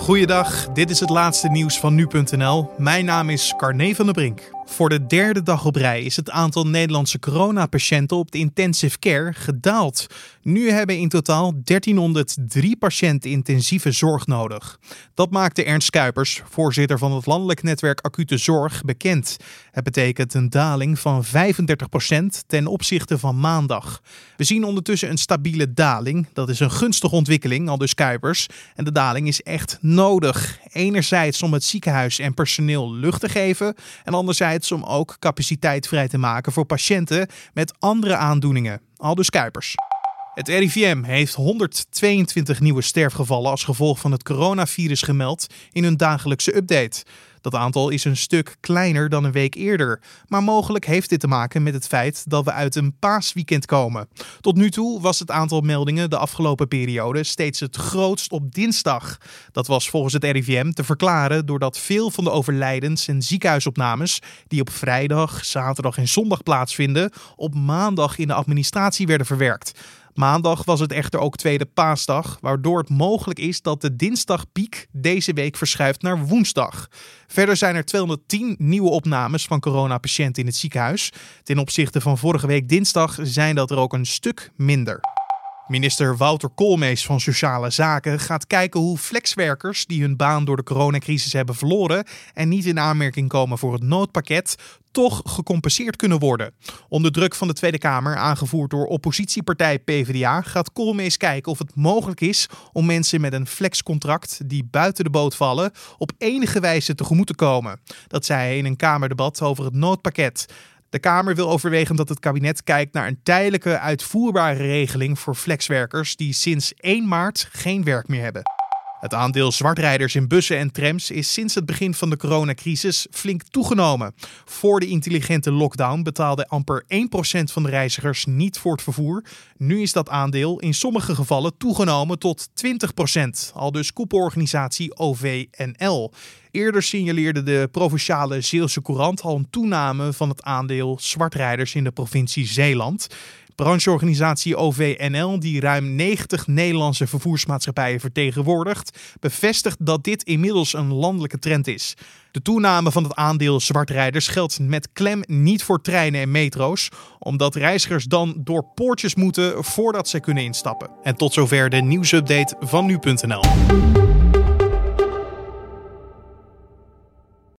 Goeiedag, dit is het laatste nieuws van nu.nl. Mijn naam is Carne van der Brink. Voor de derde dag op rij is het aantal Nederlandse coronapatiënten op de intensive care gedaald. Nu hebben in totaal 1303 patiënten intensieve zorg nodig. Dat maakte Ernst Kuipers, voorzitter van het landelijk netwerk Acute Zorg, bekend. Het betekent een daling van 35% ten opzichte van maandag. We zien ondertussen een stabiele daling. Dat is een gunstige ontwikkeling, al dus Kuipers. En de daling is echt nodig. Enerzijds om het ziekenhuis en personeel lucht te geven en anderzijds om ook capaciteit vrij te maken voor patiënten met andere aandoeningen. Aldus Kuipers. Het RIVM heeft 122 nieuwe sterfgevallen als gevolg van het coronavirus gemeld in hun dagelijkse update. Dat aantal is een stuk kleiner dan een week eerder, maar mogelijk heeft dit te maken met het feit dat we uit een paasweekend komen. Tot nu toe was het aantal meldingen de afgelopen periode steeds het grootst op dinsdag. Dat was volgens het RIVM te verklaren doordat veel van de overlijdens en ziekenhuisopnames die op vrijdag, zaterdag en zondag plaatsvinden, op maandag in de administratie werden verwerkt. Maandag was het echter ook tweede paasdag, waardoor het mogelijk is dat de dinsdagpiek deze week verschuift naar woensdag. Verder zijn er 210 nieuwe opnames van coronapatiënten in het ziekenhuis. Ten opzichte van vorige week dinsdag zijn dat er ook een stuk minder. Minister Wouter Koolmees van Sociale Zaken gaat kijken hoe flexwerkers die hun baan door de coronacrisis hebben verloren en niet in aanmerking komen voor het noodpakket, toch gecompenseerd kunnen worden. Onder druk van de Tweede Kamer, aangevoerd door oppositiepartij PvdA, gaat Koolmees kijken of het mogelijk is om mensen met een flexcontract die buiten de boot vallen op enige wijze tegemoet te komen. Dat zei hij in een Kamerdebat over het noodpakket. De Kamer wil overwegen dat het kabinet kijkt naar een tijdelijke uitvoerbare regeling voor flexwerkers die sinds 1 maart geen werk meer hebben. Het aandeel zwartrijders in bussen en trams is sinds het begin van de coronacrisis flink toegenomen. Voor de intelligente lockdown betaalde amper 1% van de reizigers niet voor het vervoer. Nu is dat aandeel in sommige gevallen toegenomen tot 20%, al dus koepelorganisatie OVNL. Eerder signaleerde de provinciale Zeelse Courant al een toename van het aandeel zwartrijders in de provincie Zeeland. Brancheorganisatie OVNL, die ruim 90 Nederlandse vervoersmaatschappijen vertegenwoordigt, bevestigt dat dit inmiddels een landelijke trend is. De toename van het aandeel zwartrijders geldt met klem niet voor treinen en metro's, omdat reizigers dan door poortjes moeten voordat ze kunnen instappen. En tot zover de nieuwsupdate van nu.nl.